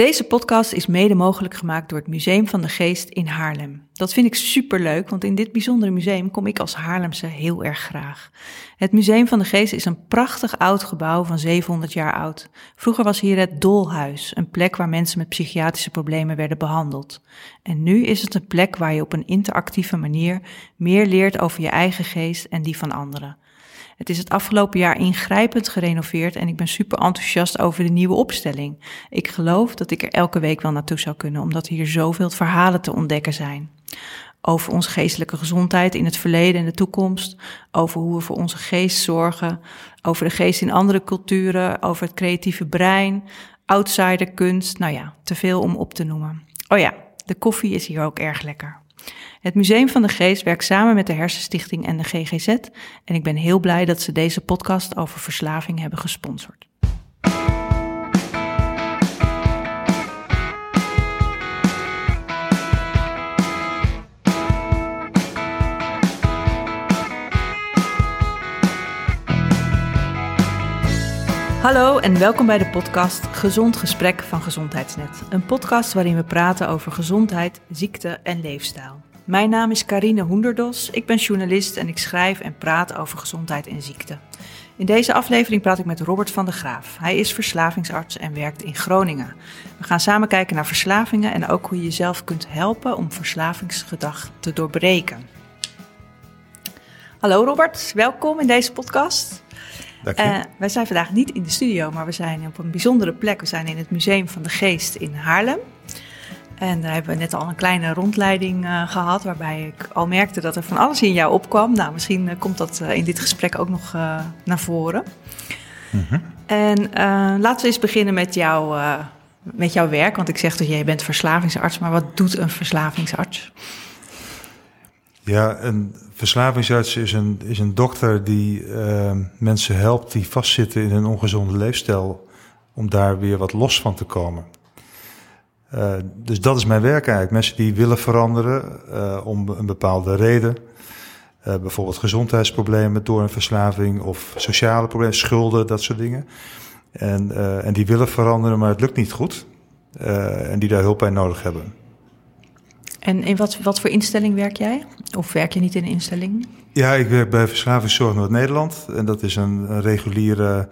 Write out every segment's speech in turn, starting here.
Deze podcast is mede mogelijk gemaakt door het Museum van de Geest in Haarlem. Dat vind ik superleuk, want in dit bijzondere museum kom ik als Haarlemse heel erg graag. Het Museum van de Geest is een prachtig oud gebouw van 700 jaar oud. Vroeger was hier het Dolhuis, een plek waar mensen met psychiatrische problemen werden behandeld. En nu is het een plek waar je op een interactieve manier meer leert over je eigen geest en die van anderen. Het is het afgelopen jaar ingrijpend gerenoveerd en ik ben super enthousiast over de nieuwe opstelling. Ik geloof dat ik er elke week wel naartoe zou kunnen, omdat hier zoveel verhalen te ontdekken zijn. Over onze geestelijke gezondheid in het verleden en de toekomst, over hoe we voor onze geest zorgen, over de geest in andere culturen, over het creatieve brein, outsiderkunst, nou ja, te veel om op te noemen. Oh ja, de koffie is hier ook erg lekker. Het Museum van de Geest werkt samen met de Hersenstichting en de GGZ en ik ben heel blij dat ze deze podcast over verslaving hebben gesponsord. Hallo en welkom bij de podcast Gezond Gesprek van Gezondheidsnet. Een podcast waarin we praten over gezondheid, ziekte en leefstijl. Mijn naam is Karine Hoenderdos, ik ben journalist en ik schrijf en praat over gezondheid en ziekte. In deze aflevering praat ik met Robert van der Graaf. Hij is verslavingsarts en werkt in Groningen. We gaan samen kijken naar verslavingen en ook hoe je jezelf kunt helpen om verslavingsgedrag te doorbreken. Hallo Robert, welkom in deze podcast. Dank je. Uh, wij zijn vandaag niet in de studio, maar we zijn op een bijzondere plek. We zijn in het Museum van de Geest in Haarlem. En daar hebben we net al een kleine rondleiding uh, gehad, waarbij ik al merkte dat er van alles in jou opkwam. Nou, misschien uh, komt dat in dit gesprek ook nog naar voren. -hmm. En laten we eens beginnen met, jou, met jouw werk. Want ik zeg dat jij bent verslavingsarts, maar wat doet een verslavingsarts? Ja, een verslavingsarts is een, is een dokter die mensen helpt die vastzitten in een ongezonde leefstijl, om daar weer wat los van te komen. Uh, dus dat is mijn werk eigenlijk. Mensen die willen veranderen uh, om een bepaalde reden. bijvoorbeeld gezondheidsproblemen door een verslaving of sociale problemen, schulden, dat soort dingen. En, en die willen veranderen, maar het lukt niet goed. en die daar hulp bij nodig hebben. En in wat, wat voor instelling werk jij? Of werk je niet in een instelling? Ja, ik werk bij Verslavingszorg Noord-Nederland. En dat is een, een reguliere,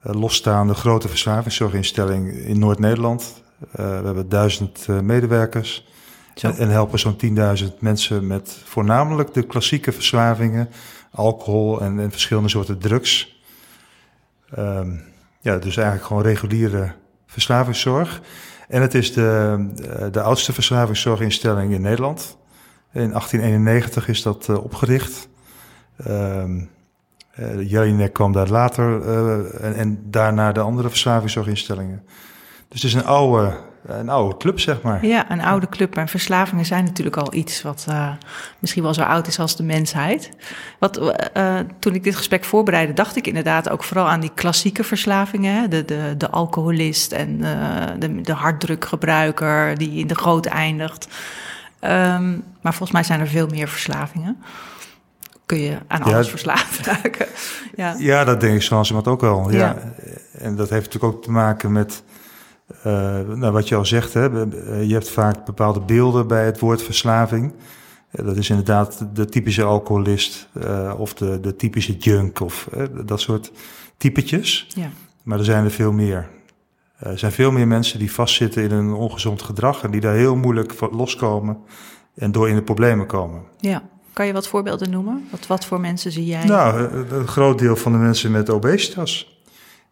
losstaande grote verslavingszorginstelling in Noord-Nederland. Uh, we hebben duizend uh, medewerkers. En, en, helpen zo'n 10.000 mensen met voornamelijk de klassieke verslavingen. Alcohol en, en verschillende soorten drugs. Um, ja, dus eigenlijk gewoon reguliere verslavingszorg. En het is de, de oudste verslavingszorginstelling in Nederland. In 1891 is dat opgericht. Um, Jelinek kwam daar later uh, en, en, daarna de andere verslavingszorginstellingen. Dus het is een oude, een oude club, zeg maar. Ja, een oude club. En verslavingen zijn natuurlijk al iets wat uh, misschien wel zo oud is als de mensheid. Wat, uh, toen ik dit gesprek voorbereidde, dacht ik inderdaad ook vooral aan die klassieke verslavingen. Hè? De, de, de alcoholist en uh, de, de harddrukgebruiker die in de goot eindigt. Um, maar volgens mij zijn er veel meer verslavingen. Kun je aan alles ja, verslaafd raken. ja. ja, dat denk ik zoals iemand ook wel. Ja. ja. En dat heeft natuurlijk ook te maken met nou, wat je al zegt, hè, je hebt vaak bepaalde beelden bij het woord verslaving. Dat is inderdaad de typische alcoholist of de, de typische junk of dat soort typetjes. Ja. Maar er zijn er veel meer. Er zijn veel meer mensen die vastzitten in een ongezond gedrag en die daar heel moeilijk loskomen en door in de problemen komen. Ja. Kan je wat voorbeelden noemen? Wat, wat voor mensen zie jij? Nou, een groot deel van de mensen met obesitas.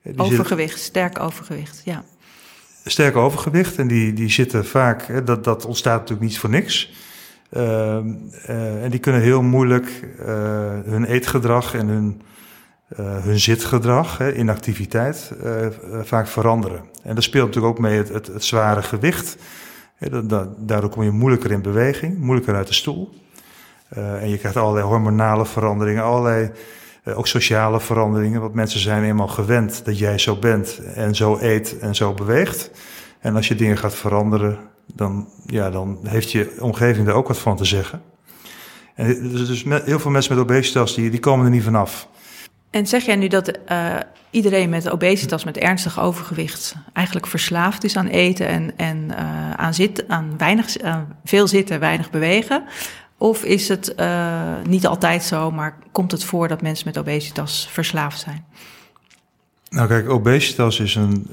Die overgewicht, zitten... sterk overgewicht, ja sterk overgewicht. En die, die zitten vaak, dat, dat ontstaat natuurlijk niet voor niks. Uh, uh, en die kunnen heel moeilijk uh, hun eetgedrag en hun, hun zitgedrag, hè, inactiviteit, vaak veranderen. En dat speelt natuurlijk ook mee het, het, het zware gewicht. Daardoor kom je moeilijker in beweging, moeilijker uit de stoel. en je krijgt allerlei hormonale veranderingen, allerlei uh, ook sociale veranderingen, want mensen zijn eenmaal gewend dat jij zo bent en zo eet en zo beweegt. En als je dingen gaat veranderen, dan, ja, dan heeft je omgeving daar ook wat van te zeggen. En dus, dus met, heel veel mensen met obesitas, die, die komen er niet vanaf. En zeg jij nu dat uh, iedereen met obesitas, met ernstig overgewicht, eigenlijk verslaafd is aan eten en, en aan, zit, aan weinig, veel zitten, weinig bewegen? Of is het niet altijd zo, maar komt het voor dat mensen met obesitas verslaafd zijn? Nou kijk, obesitas is een,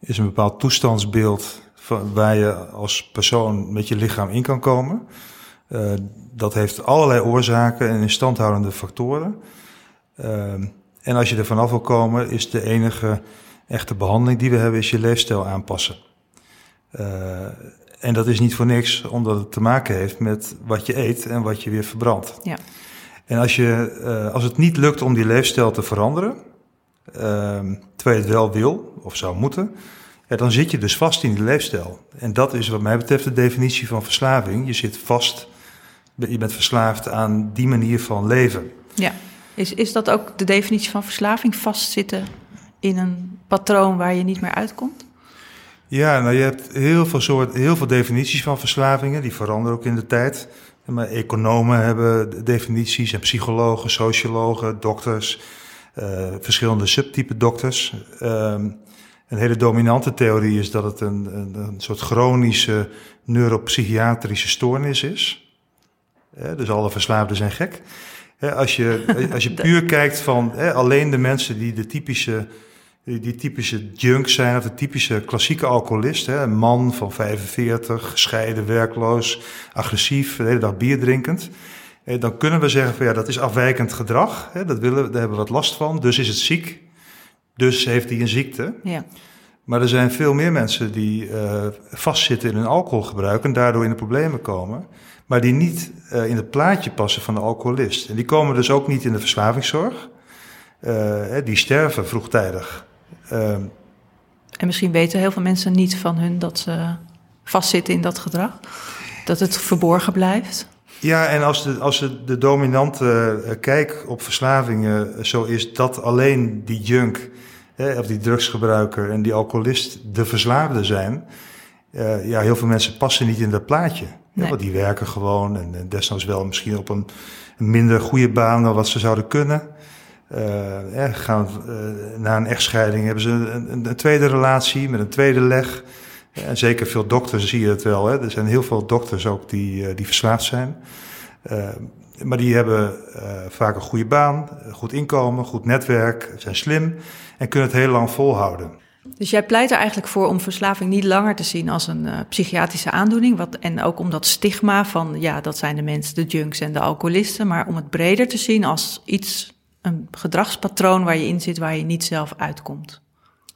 is een bepaald toestandsbeeld van waar je als persoon met je lichaam in kan komen. dat heeft allerlei oorzaken en instandhoudende factoren. Ehm, en als je er vanaf wil komen, is de enige echte behandeling die we hebben, is je leefstijl aanpassen. En dat is niet voor niks, omdat het te maken heeft met wat je eet en wat je weer verbrandt. Ja. En als, je, uh, als het niet lukt om die leefstijl te veranderen, uh, terwijl je het wel wil of zou moeten, ja, dan zit je dus vast in die leefstijl. En dat is wat mij betreft de definitie van verslaving. Je zit vast, je bent verslaafd aan die manier van leven. Ja. Is, is dat ook de definitie van verslaving? Vastzitten in een patroon waar je niet meer uitkomt? Ja, nou je hebt heel veel, soort, heel veel definities van verslavingen. Die veranderen ook in de tijd. Maar economen hebben definities en psychologen, sociologen, dokters, uh, verschillende subtype dokters. Um, een hele dominante theorie is dat het een, een, een soort chronische neuropsychiatrische stoornis is. dus alle verslaafden zijn gek als, je, als je puur kijkt van alleen de mensen die de typische, die, typische junk zijn, of de typische klassieke alcoholist, hè, een man van 45, gescheiden, werkloos, agressief, de hele dag bier drinkend. dan kunnen we zeggen van ja, dat is afwijkend gedrag. Hè, dat willen, daar hebben we wat last van, dus is het ziek. Dus heeft hij een ziekte. Ja. Maar er zijn veel meer mensen die uh, vastzitten in hun alcoholgebruik en daardoor in de problemen komen maar die niet uh, in het plaatje passen van de alcoholist. En die komen dus ook niet in de verslavingszorg. Uh, die sterven vroegtijdig. Uh, en misschien weten heel veel mensen niet van hun dat ze vastzitten in dat gedrag. Dat het verborgen blijft. Ja, en als de, als de, de dominante uh, kijk op verslavingen zo is dat alleen die junk, of die drugsgebruiker en die alcoholist de verslaafde zijn. ja, heel veel mensen passen niet in dat plaatje. Nee. want die werken gewoon en, en, desnoods wel misschien op een, minder goede baan dan wat ze zouden kunnen. Uh, eh, gaan, uh, na een echtscheiding hebben ze een, een, tweede relatie met een tweede leg. En zeker veel dokters zie je het wel. Hè. Er zijn heel veel dokters ook die, die verslaafd zijn. maar die hebben vaak een goede baan, goed inkomen, goed netwerk, zijn slim en kunnen het heel lang volhouden. Dus jij pleit er eigenlijk voor om verslaving niet langer te zien als een psychiatrische aandoening. Wat, en ook om dat stigma van, ja, dat zijn de mensen, de junks en de alcoholisten. Maar om het breder te zien als iets, een gedragspatroon waar je in zit, waar je niet zelf uitkomt.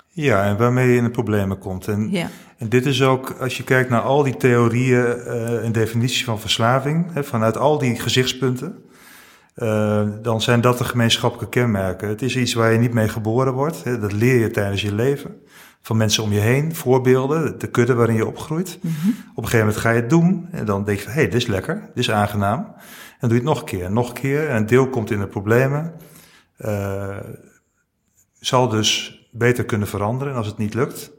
Ja, en waarmee je in de problemen komt. En, ja. en dit is ook, als je kijkt naar al die theorieën uh, en definities van verslaving, hè, vanuit al die gezichtspunten. Uh, dan zijn dat de gemeenschappelijke kenmerken. Het is iets waar je niet mee geboren wordt. Hè, dat leer je tijdens je leven. Van mensen om je heen, voorbeelden, de kudde waarin je opgroeit. Mm -hmm. Op een gegeven moment ga je het doen. En dan denk je hé, hey, dit is lekker, dit is aangenaam. En doe je het nog een keer, nog een keer. En een deel komt in de problemen. Uh, zal dus beter kunnen veranderen als het niet lukt.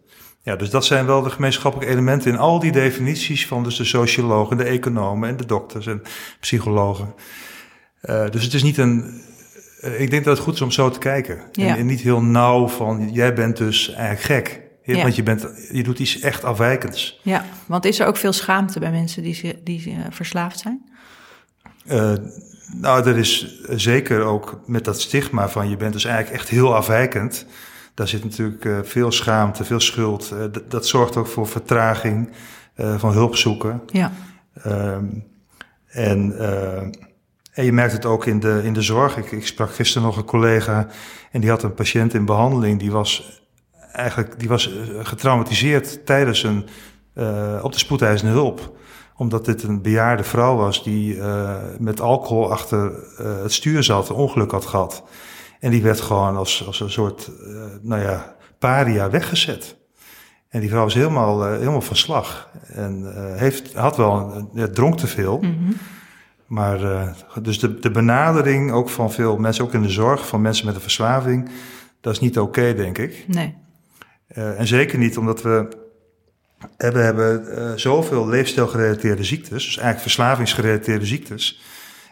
Ja, dus dat zijn wel de gemeenschappelijke elementen in al die definities van dus de sociologen, de economen en de dokters en psychologen. Uh, dus het is niet een. Uh, ik denk dat het goed is om zo te kijken. Ja. En, niet heel nauw van jij bent dus eigenlijk gek. Ja. Want je, bent, je doet iets echt afwijkends. Ja, want is er ook veel schaamte bij mensen die, die uh, verslaafd zijn? Nou, er is zeker ook met dat stigma van je bent dus eigenlijk echt heel afwijkend. Daar zit natuurlijk veel schaamte, veel schuld. dat zorgt ook voor vertraging van hulp zoeken. Ja. Ehm, en en je merkt het ook in de, in de zorg. Ik, ik sprak gisteren nog een collega en die had een patiënt in behandeling. Die was eigenlijk die was eh, getraumatiseerd tijdens een, uh, op de spoedeisende hulp. Omdat dit een bejaarde vrouw was die uh, met alcohol achter uh, het stuur zat, een ongeluk had gehad. En die werd gewoon als, als een soort, nou ja, paria weggezet. En die vrouw was helemaal, helemaal van slag. En heeft, had wel, een, dronk te veel. Mm -hmm. Maar dus de, de benadering ook van veel mensen, ook in de zorg, van mensen met een verslaving, dat is niet oké, okay, denk ik. Nee. En zeker niet omdat we, we hebben uh, zoveel leefstijlgerelateerde ziektes, dus eigenlijk verslavingsgerelateerde ziektes.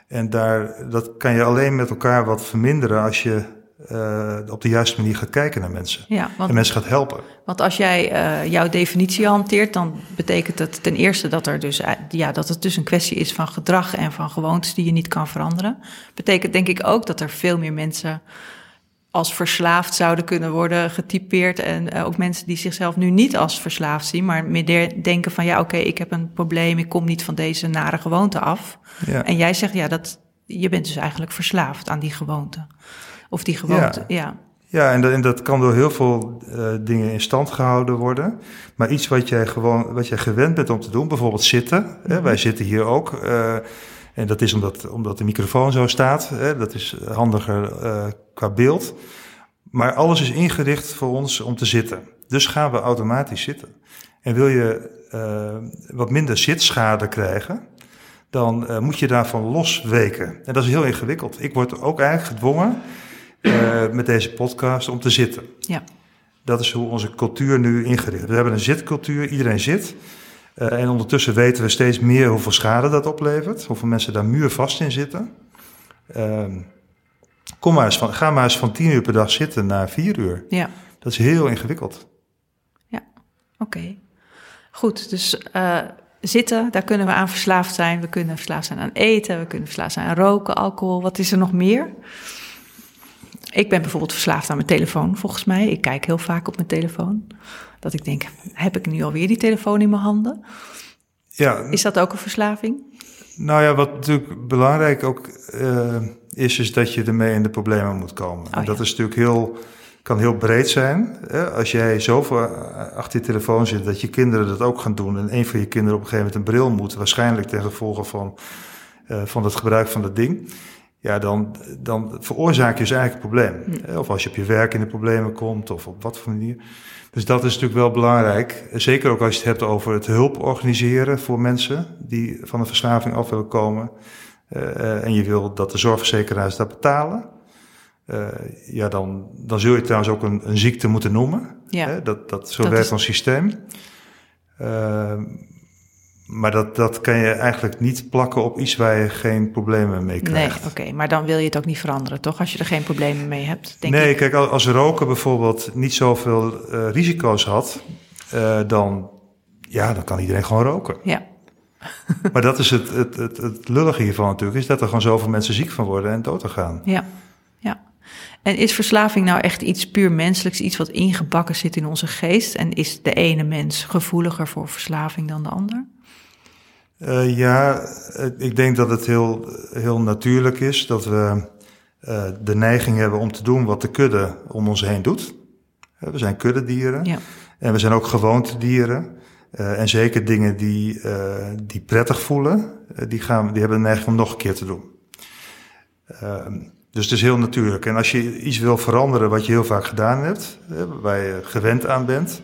En daar, dat kan je alleen met elkaar wat verminderen als je uh, op de juiste manier gaat kijken naar mensen. Ja, want, en mensen gaat helpen. Want als jij uh, jouw definitie hanteert, dan betekent dat ten eerste dat, er dus, ja, dat het dus een kwestie is van gedrag en van gewoontes die je niet kan veranderen. Betekent denk ik ook dat er veel meer mensen als verslaafd zouden kunnen worden getypeerd. En uh, ook mensen die zichzelf nu niet als verslaafd zien, maar meer denken van ja, oké, okay, ik heb een probleem, ik kom niet van deze nare gewoonte af. Ja. En jij zegt ja, dat je bent dus eigenlijk verslaafd aan die gewoonte. Of die gewoonte, ja. ja. Ja, en dat, en dat kan door heel veel uh, dingen in stand gehouden worden. Maar iets wat jij gewoon, wat jij gewend bent om te doen, bijvoorbeeld zitten. Mm -hmm. hè, wij zitten hier ook. Uh, en dat is omdat, omdat de microfoon zo staat. Hè, dat is handiger uh, qua beeld. Maar alles is ingericht voor ons om te zitten. Dus gaan we automatisch zitten. En wil je wat minder zitschade krijgen, dan moet je daarvan losweken. En dat is heel ingewikkeld. Ik word ook eigenlijk gedwongen met deze podcast om te zitten. Ja. Dat is hoe onze cultuur nu ingericht is. We hebben een zitcultuur, iedereen zit. Uh, en ondertussen weten we steeds meer hoeveel schade dat oplevert. Hoeveel mensen daar muurvast in zitten. Uh, kom maar eens van, ga maar eens van tien uur per dag zitten naar vier uur. Ja. Dat is heel ingewikkeld. Ja, oké. Okay. Goed, dus uh, zitten, daar kunnen we aan verslaafd zijn. We kunnen verslaafd zijn aan eten, we kunnen verslaafd zijn aan roken, alcohol. Wat is er nog meer? Ik ben bijvoorbeeld verslaafd aan mijn telefoon, volgens mij. Ik kijk heel vaak op mijn telefoon. Dat ik denk, heb ik nu alweer die telefoon in mijn handen? Ja. Is dat ook een verslaving? Nou ja, wat natuurlijk belangrijk ook uh, is, is dat je ermee in de problemen moet komen. Oh, en dat ja. is natuurlijk heel, kan heel breed zijn. Hè? Als jij zoveel achter je telefoon zit dat je kinderen dat ook gaan doen... en een van je kinderen op een gegeven moment een bril moet... waarschijnlijk ten gevolge van, uh, van het gebruik van dat ding ja, dan, dan veroorzaak je dus eigenlijk een probleem. Hm. Of als je op je werk in de problemen komt, of op wat voor manier. Dus dat is natuurlijk wel belangrijk. Zeker ook als je het hebt over het hulp organiseren voor mensen die van een verslaving af willen komen. Uh, en je wil dat de zorgverzekeraars dat betalen. Uh, ja, dan, dan zul je trouwens ook een, een ziekte moeten noemen. Ja. Hè? Dat, dat, zo dat werkt is... ons systeem. Uh, maar dat, dat kan je eigenlijk niet plakken op iets waar je geen problemen mee krijgt. Nee, oké. Maar dan wil je het ook niet veranderen, toch? Als je er geen problemen mee hebt, denk nee, ik. kijk, als roken bijvoorbeeld niet zoveel uh, risico's had... Uh, dan, ja, dan kan iedereen gewoon roken. Ja. maar dat is het, het, het, het lullige hiervan natuurlijk... is dat er gewoon zoveel mensen ziek van worden en dood gaan. Ja, ja. En is verslaving nou echt iets puur menselijks, iets wat ingebakken zit in onze geest? En is de ene mens gevoeliger voor verslaving dan de ander? Uh, ja, ik denk dat het heel, heel natuurlijk is dat we uh, de neiging hebben om te doen wat de kudde om ons heen doet. We zijn kuddedieren ja. en we zijn ook gewoontedieren. Uh, en zeker dingen die, die prettig voelen, die, gaan, die hebben de neiging om nog een keer te doen. Ehm, dus het is heel natuurlijk. En als je iets wil veranderen wat je heel vaak gedaan hebt, waar je gewend aan bent,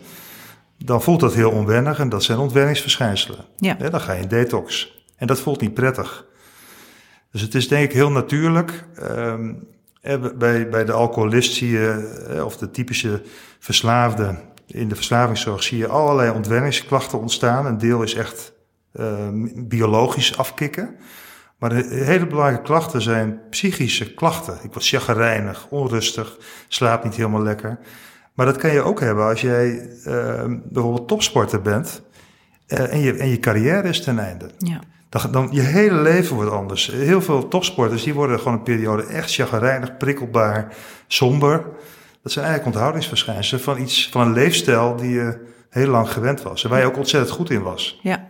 dan voelt dat heel onwennig en dat zijn ontwenningsverschijnselen. Ja. dan ga je in detox. En dat voelt niet prettig. Dus het is denk ik heel natuurlijk. Um, bij, bij de alcoholist zie je, of de typische verslaafde in de verslavingszorg, zie je allerlei ontwenningsklachten ontstaan. Een deel is echt uh, biologisch afkicken. Maar de hele belangrijke klachten zijn psychische klachten. Ik word chagrijnig, onrustig, slaap niet helemaal lekker. Maar dat kan je ook hebben als jij uh, bijvoorbeeld topsporter bent uh, en, je, en je carrière is ten einde. Ja. Dan, dan je hele leven wordt anders. Heel veel topsporters die worden gewoon een periode echt chagrijnig, prikkelbaar, somber. Dat zijn eigenlijk onthoudingsverschijnselen van iets, van een leefstijl die je heel lang gewend was. En waar je ook ontzettend goed in was. Ja,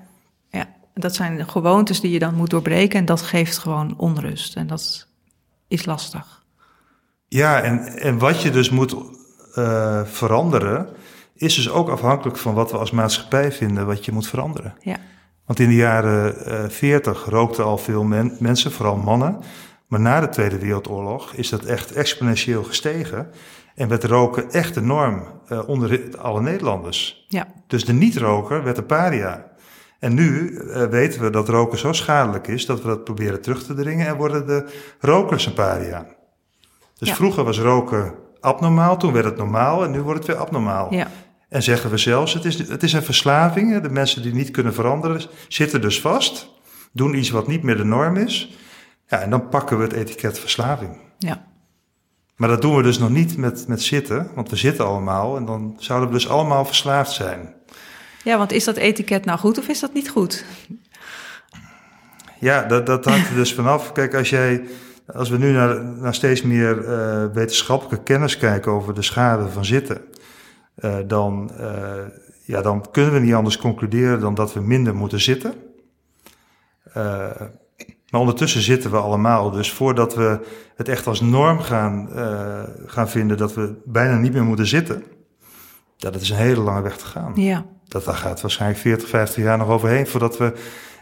ja. dat zijn gewoontes die je dan moet doorbreken en dat geeft gewoon onrust. En dat is lastig. Ja, en, en wat je dus moet uh, veranderen, is dus ook afhankelijk van wat we als maatschappij vinden wat je moet veranderen. Ja. Want in de jaren uh, 40 rookten al veel men mensen, vooral mannen. Maar na de Tweede Wereldoorlog is dat echt exponentieel gestegen. En werd roken echt de norm uh, onder alle Nederlanders. Ja. Dus de niet-roker werd een paria. En nu uh, weten we dat roken zo schadelijk is dat we dat proberen terug te dringen en worden de rokers een paria. Dus Ja. vroeger was roken abnormaal, toen werd het normaal en nu wordt het weer abnormaal. Ja. En zeggen we zelfs, het is, het is een verslaving. De mensen die niet kunnen veranderen zitten dus vast, doen iets wat niet meer de norm is. Ja, en dan pakken we het etiket verslaving. Ja. Maar dat doen we dus nog niet met, met zitten, want we zitten allemaal en dan zouden we dus allemaal verslaafd zijn. Ja, want is dat etiket nou goed of is dat niet goed? Ja, dat, dat hangt er dus vanaf. Kijk, als jij, als we nu naar, naar steeds meer uh, wetenschappelijke kennis kijken over de schade van zitten, uh, dan, uh, ja, dan kunnen we niet anders concluderen dan dat we minder moeten zitten. maar ondertussen zitten we allemaal. Dus voordat we het echt als norm gaan, gaan vinden dat we bijna niet meer moeten zitten, ja, dat is een hele lange weg te gaan. Ja. Dat, daar gaat waarschijnlijk 40, 50 jaar nog overheen voordat we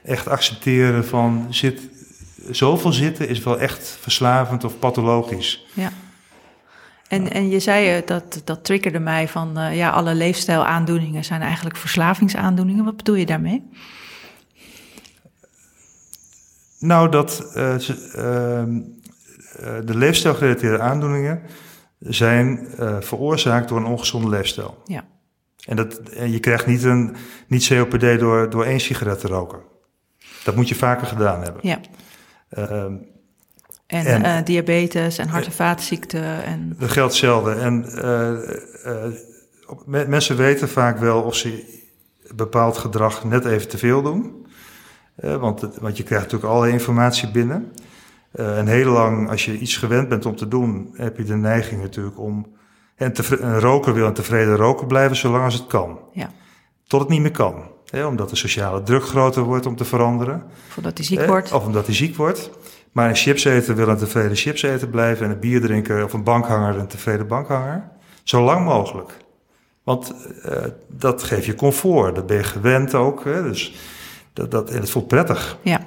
echt accepteren van zit, zoveel zitten is wel echt verslavend of pathologisch. Ja. En, en je zei, dat, dat triggerde mij van, uh, ja, alle leefstijlaandoeningen zijn eigenlijk verslavingsaandoeningen. Wat bedoel je daarmee? Nou, dat uh, uh, de leefstijlgerelateerde aandoeningen zijn veroorzaakt door een ongezonde leefstijl. Ja. En, dat, en je krijgt niet, een, niet COPD door, door één sigaret te roken. Dat moet je vaker gedaan hebben. Ja. Uh, en, en uh, diabetes en hart- en vaatziekten. En... Dat geldt hetzelfde. En uh, mensen weten vaak wel of ze bepaald gedrag net even te veel doen. want, want je krijgt natuurlijk alle informatie binnen. en heel lang, als je iets gewend bent om te doen, heb je de neiging natuurlijk om. En te, een roker wil een tevreden roker blijven zolang als het kan. Ja. Tot het niet meer kan omdat de sociale druk groter wordt om te veranderen. Of omdat hij ziek wordt. Of omdat hij ziek wordt. Maar een chipseter wil een tevreden chipseter blijven. En een bierdrinker of een bankhanger een tevreden bankhanger. Zo lang mogelijk. Want uh, dat geeft je comfort. Dat ben je gewend ook. Hè? Dus dat, dat, en het voelt prettig. Ja.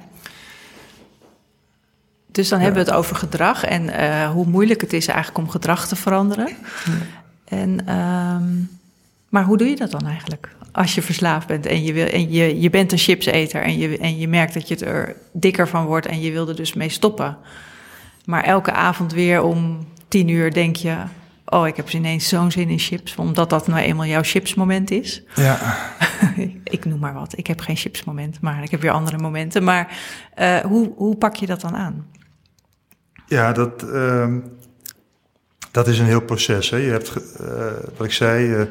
Dus dan ja. hebben we het over gedrag en uh, hoe moeilijk het is eigenlijk om gedrag te veranderen. Ja. En, um, maar hoe doe je dat dan eigenlijk? Als je verslaafd bent en je, wil, en je, je bent een chipseter en je, en je merkt dat je er dikker van wordt en je wilde dus mee stoppen. Maar elke avond weer om tien uur denk je, oh, ik heb ineens zo'n zin in chips, omdat dat nou eenmaal jouw chipsmoment is. Ja. ik noem maar wat. Ik heb geen chipsmoment, maar ik heb weer andere momenten. Maar uh, hoe, hoe pak je dat dan aan? Ja, dat, uh, dat is een heel proces. Hè. Je hebt, uh, wat ik zei, uh,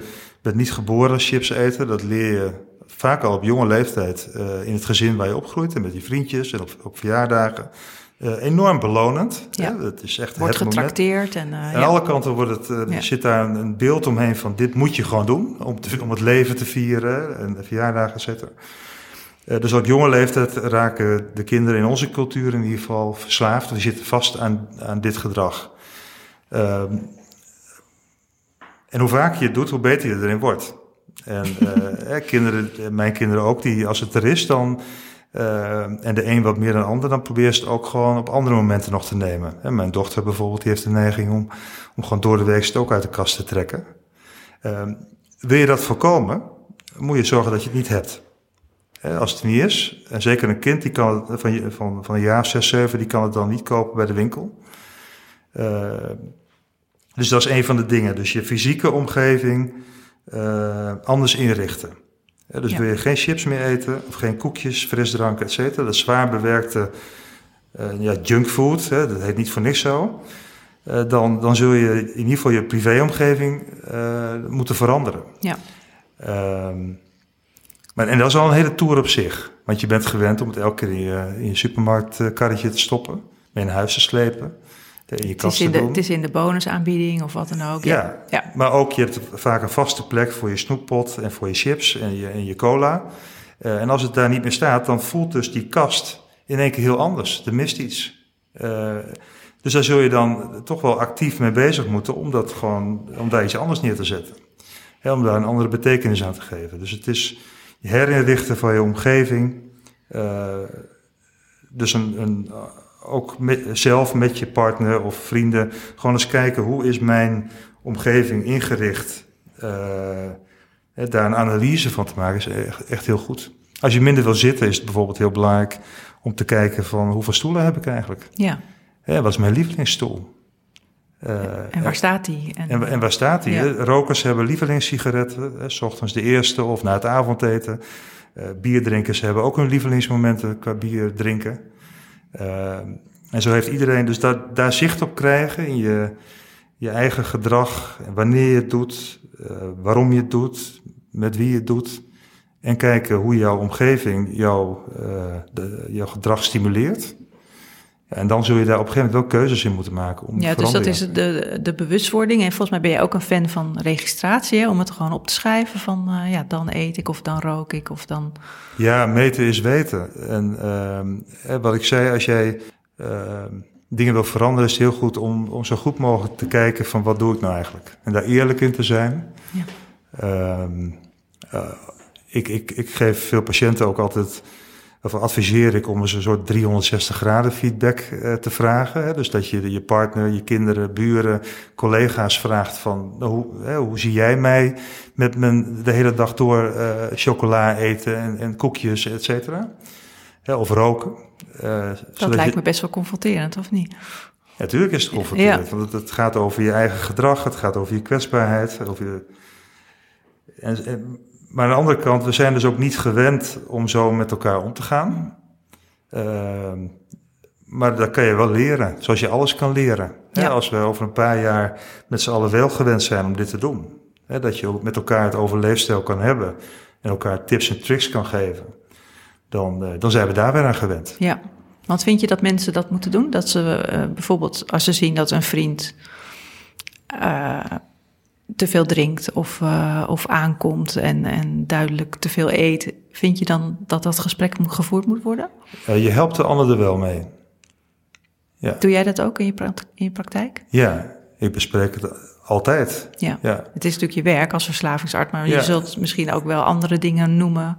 bent niet geboren chips eten. Dat leer je vaak al op jonge leeftijd uh, in het gezin waar je opgroeit en met je vriendjes en op, op verjaardagen. Uh, enorm belonend. Ja. Hè? Dat is echt wordt het getrakteerd. En, uh, Aan ja. alle kanten wordt het, ja. zit daar een, beeld omheen van dit moet je gewoon doen om, te, om het leven te vieren en verjaardagen zetten. dus op jonge leeftijd raken de kinderen in onze cultuur in ieder geval verslaafd. Die zitten vast aan, aan dit gedrag. Ehm, en hoe vaker je het doet, hoe beter je erin wordt. En uh, kinderen, mijn kinderen ook, die als het er is, dan. Uh, en de een wat meer dan de ander, dan probeer je het ook gewoon op andere momenten nog te nemen. En mijn dochter bijvoorbeeld, die heeft de neiging om, om gewoon door de week het ook uit de kast te trekken. Uh, wil je dat voorkomen, moet je zorgen dat je het niet hebt. Als het niet is, en zeker een kind die kan van, van, van een jaar of zes, zeven, die kan het dan niet kopen bij de winkel. Dus dat is een van de dingen. Dus je fysieke omgeving uh, anders inrichten. Ja, dus ja. wil je geen chips meer eten, of geen koekjes, frisdrank, et cetera. Dat zwaar bewerkte uh, ja, junkfood, hè, dat heet niet voor niks zo. Uh, dan, dan zul je in ieder geval je privéomgeving moeten veranderen. Ja. Um, maar, en dat is al een hele tour op zich. Want je bent gewend om het elke keer in je, in je supermarktkarretje te stoppen, mee naar huis te slepen in je het, is in de, het is in de bonusaanbieding of wat dan ook. Ja, ja, ja, maar ook je hebt vaak een vaste plek voor je snoeppot en voor je chips en je, en je cola. Uh, en als het daar niet meer staat, dan voelt dus die kast in één keer heel anders. Er mist iets. Uh, dus daar zul je dan toch wel actief mee bezig moeten om, dat gewoon, om daar iets anders neer te zetten. Om daar een andere betekenis aan te geven. Dus het is herinrichten van je omgeving. Uh, dus een, een ook met, zelf met je partner of vrienden gewoon eens kijken hoe is mijn omgeving ingericht. Uh, daar een analyse van te maken is echt, echt, heel goed. Als je minder wil zitten is het bijvoorbeeld heel belangrijk om te kijken van hoeveel stoelen heb ik eigenlijk. Ja. ja wat is mijn lievelingsstoel? Uh, en waar staat die? En, en, en waar staat die? Ja. Rokers hebben lievelingssigaretten, hè, s ochtends de eerste of na het avondeten. Uh, bierdrinkers hebben ook hun lievelingsmomenten qua bier drinken. Uh, En zo heeft iedereen dus daar, daar zicht op krijgen in je, je eigen gedrag, wanneer je het doet, uh, waarom je het doet, met wie je het doet. En kijken hoe jouw omgeving uh, de, jouw gedrag stimuleert. En dan zul je daar op een gegeven moment wel keuzes in moeten maken. Om ja, dus dat is de, de bewustwording. En volgens mij ben je ook een fan van registratie, hè? om het gewoon op te schrijven van uh, ja, dan eet ik of dan rook ik of dan. Ja, meten is weten. En uh, wat ik zei, als jij uh, dingen wil veranderen, is het heel goed om, om zo goed mogelijk te kijken van wat doe ik nou eigenlijk. En daar eerlijk in te zijn. Ja. Ehm, ik, ik, ik geef veel patiënten ook altijd of adviseer ik om eens een soort 360 graden feedback uh, te vragen. Hè? Dus dat je je partner, je kinderen, buren, collega's vraagt van nou, hoe, hè, hoe zie jij mij met mijn de hele dag door uh, chocola eten en, en koekjes, et cetera. of roken. Uh, dat lijkt me best wel confronterend, of niet? Ja, natuurlijk is het confronterend. Want het, het, gaat over je eigen gedrag, het gaat over je kwetsbaarheid. Over je... En, en, maar aan de andere kant, we zijn dus ook niet gewend om zo met elkaar om te gaan. Uh, maar dat kan je wel leren, zoals je alles kan leren. Ja. als we over een paar jaar met z'n allen wel gewend zijn om dit te doen. Hè, dat je met elkaar het overleefstijl kan hebben en elkaar tips en tricks kan geven. Dan, uh, dan zijn we daar weer aan gewend. Ja, want vind je dat mensen dat moeten doen? Dat ze uh, bijvoorbeeld als ze zien dat een vriend uh, te veel drinkt of, uh, of aankomt en, en duidelijk te veel eet, vind je dan dat dat gesprek gevoerd moet worden? Uh, je helpt de ander er wel mee. Ja. Doe jij dat ook in je, in je praktijk? Ja, ik bespreek het altijd. Ja. ja. Het is natuurlijk je werk als verslavingsarts, maar ja. je zult misschien ook wel andere dingen noemen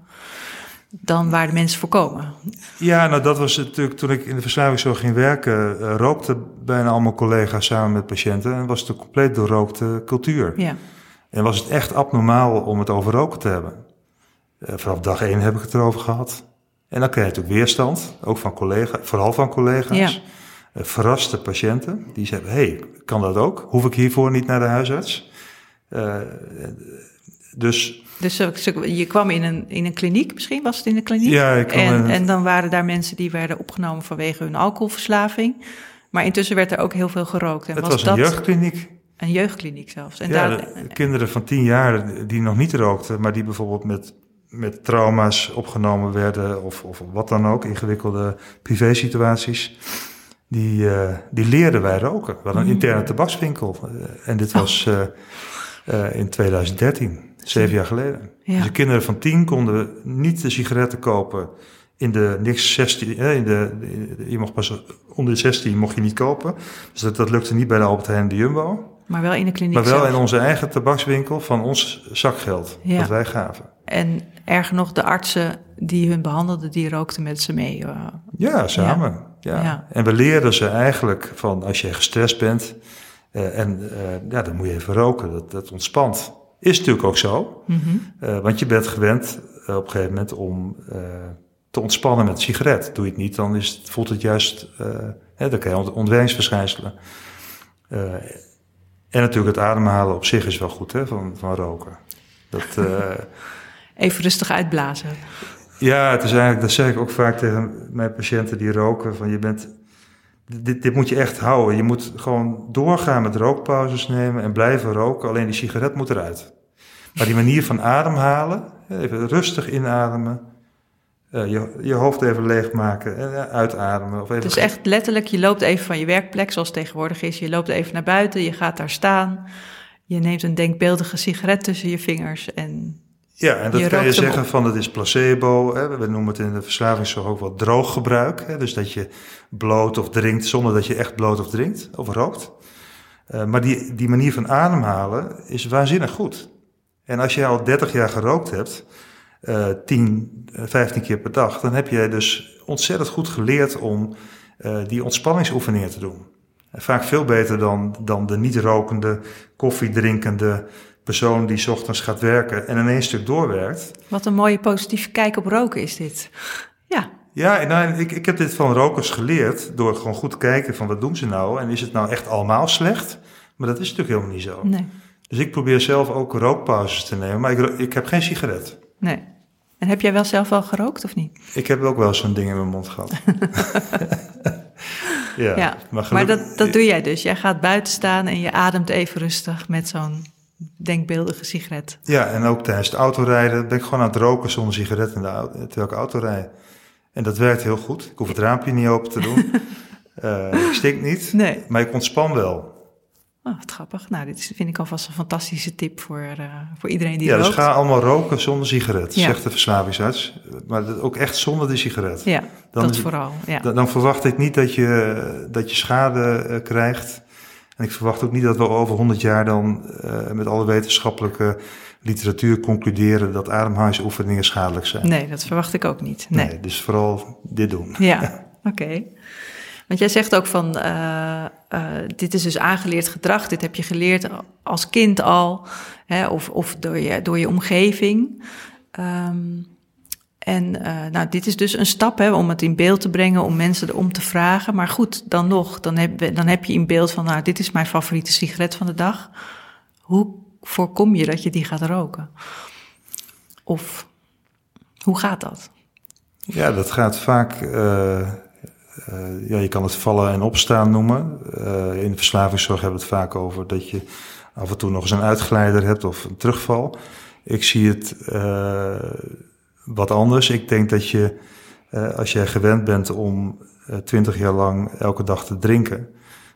dan waar de mensen voor komen. Ja, nou dat was natuurlijk toen ik in de verslavingszorg ging werken, uh, rookte bijna allemaal collega's samen met patiënten en was het een compleet doorrookte cultuur. Ja. En was het echt abnormaal om het over roken te hebben. Uh, vanaf dag één heb ik het erover gehad. En dan krijg je natuurlijk weerstand, ook van collega's, vooral van collega's. Ja. Uh, verraste patiënten die zeggen: hey, kan dat ook? Hoef ik hiervoor niet naar de huisarts? Dus dus je kwam in een, in een kliniek, misschien was het in een kliniek? Ja, ik kwam en, en dan waren daar mensen die werden opgenomen vanwege hun alcoholverslaving. Maar intussen werd er ook heel veel gerookt. En het was, was een dat jeugdkliniek. Een jeugdkliniek zelfs. En ja, daar, kinderen van tien jaar die nog niet rookten, maar die bijvoorbeeld met, met trauma's opgenomen werden of, of wat dan ook, ingewikkelde privésituaties. Die, uh, die leerden wij roken. We hadden een mm. interne tabakswinkel. Uh, en dit oh. was uh, in 2013. Zeven jaar geleden. Ja. Dus de kinderen van tien konden niet de sigaretten kopen in de niks 16. In de, je mocht pas onder de 16 mocht je niet kopen. Dus dat, dat lukte niet bij de Albert Heijn en de Jumbo. Maar wel in de kliniek Maar wel zelf. in onze eigen tabakswinkel van ons zakgeld. Ja. Dat wij gaven. En erger nog, de artsen die hun behandelden, die rookten met ze mee. Uh, ja, samen. Ja. ja. En we leerden ze eigenlijk van als je gestrest bent. Uh, en uh, ja, dan moet je even roken. Dat, dat ontspant. Is natuurlijk ook zo. Mm -hmm. uh, want je bent gewend uh, op een gegeven moment om uh, te ontspannen met een sigaret. Doe je het niet, dan is het, voelt het juist, hè, dan krijg je ontwenningsverschijnselen. en natuurlijk het ademhalen op zich is wel goed hè, van, van roken. Dat, Even rustig uitblazen. Ja, het is eigenlijk, dat zeg ik ook vaak tegen mijn patiënten die roken. Van je bent dit, dit moet je echt houden. Je moet gewoon doorgaan met rookpauzes nemen en blijven roken. Alleen die sigaret moet eruit. Maar die manier van ademhalen, even rustig inademen, uh, je, je hoofd even leegmaken en uitademen. Of even dus echt letterlijk, je loopt even van je werkplek, zoals het tegenwoordig is. Je loopt even naar buiten, je gaat daar staan. Je neemt een denkbeeldige sigaret tussen je vingers en ja, en dat kan je zeggen van het is placebo. Hè. We noemen het in de verslavingszorg ook wel drooggebruik. Hè. Dus dat je bloot of drinkt zonder dat je echt bloot of drinkt of rookt. Uh, maar die, die manier van ademhalen is waanzinnig goed. En als je al 30 jaar gerookt hebt, uh, 10, 15 keer per dag, dan heb je dus ontzettend goed geleerd om uh, die ontspanningsoefeningen te doen. En vaak veel beter dan, dan de niet rokende, koffiedrinkende persoon die ochtends gaat werken en in één stuk doorwerkt. Wat een mooie positieve kijk op roken is dit. Ja. Ja, nou, ik, ik heb dit van rokers geleerd door gewoon goed te kijken van wat doen ze nou en is het nou echt allemaal slecht? Maar dat is natuurlijk helemaal niet zo. Nee. Dus ik probeer zelf ook rookpauzes te nemen, maar ik, ik heb geen sigaret. Nee. En heb jij wel zelf wel gerookt of niet? Ik heb ook wel zo'n ding in mijn mond gehad. Ja, Ja, maar, gelukkig- dat, dat doe jij dus. Jij gaat buiten staan en je ademt even rustig met zo'n denkbeeldige sigaret. Ja, en ook tijdens het autorijden ben ik gewoon aan het roken zonder sigaret in de auto, terwijl ik auto rijd. En dat werkt heel goed. Ik hoef het raampje niet open te doen. Eh, ik stink niet, Nee. maar ik ontspan wel. Oh, wat grappig. Nou, dit vind ik alvast een fantastische tip voor, eh, voor iedereen die ja, dus rookt. ga allemaal roken zonder sigaret, Ja. zegt de verslavingsarts. Maar ook echt zonder de sigaret. Ja, Dan dat vooral. Ja. Dan, dan verwacht ik niet dat je, dat je schade eh, krijgt. En ik verwacht ook niet dat we over 100 jaar dan eh, met alle wetenschappelijke literatuur concluderen dat ademhalingsoefeningen schadelijk zijn. Nee, dat verwacht ik ook niet. Nee. dus vooral dit doen. Ja, oké. Want jij zegt ook van, eh, eh, dit is dus aangeleerd gedrag, dit heb je geleerd als kind al, hè, of, of door, je, door je omgeving. Ehm, en eh, nou, dit is dus een stap hè, om het in beeld te brengen, om mensen erom te vragen. Maar goed, dan nog, dan heb, dan heb je in beeld van, nou, dit is mijn favoriete sigaret van de dag. Hoe voorkom je dat je die gaat roken? Of hoe gaat dat? Ja, dat gaat vaak. eh, eh, ja, je kan het vallen en opstaan noemen. In de verslavingszorg hebben we het vaak over dat je af en toe nog eens een uitgeleider hebt of een terugval. Ik zie het wat anders. Ik denk dat je, eh, als jij gewend bent om twintig jaar lang elke dag te drinken,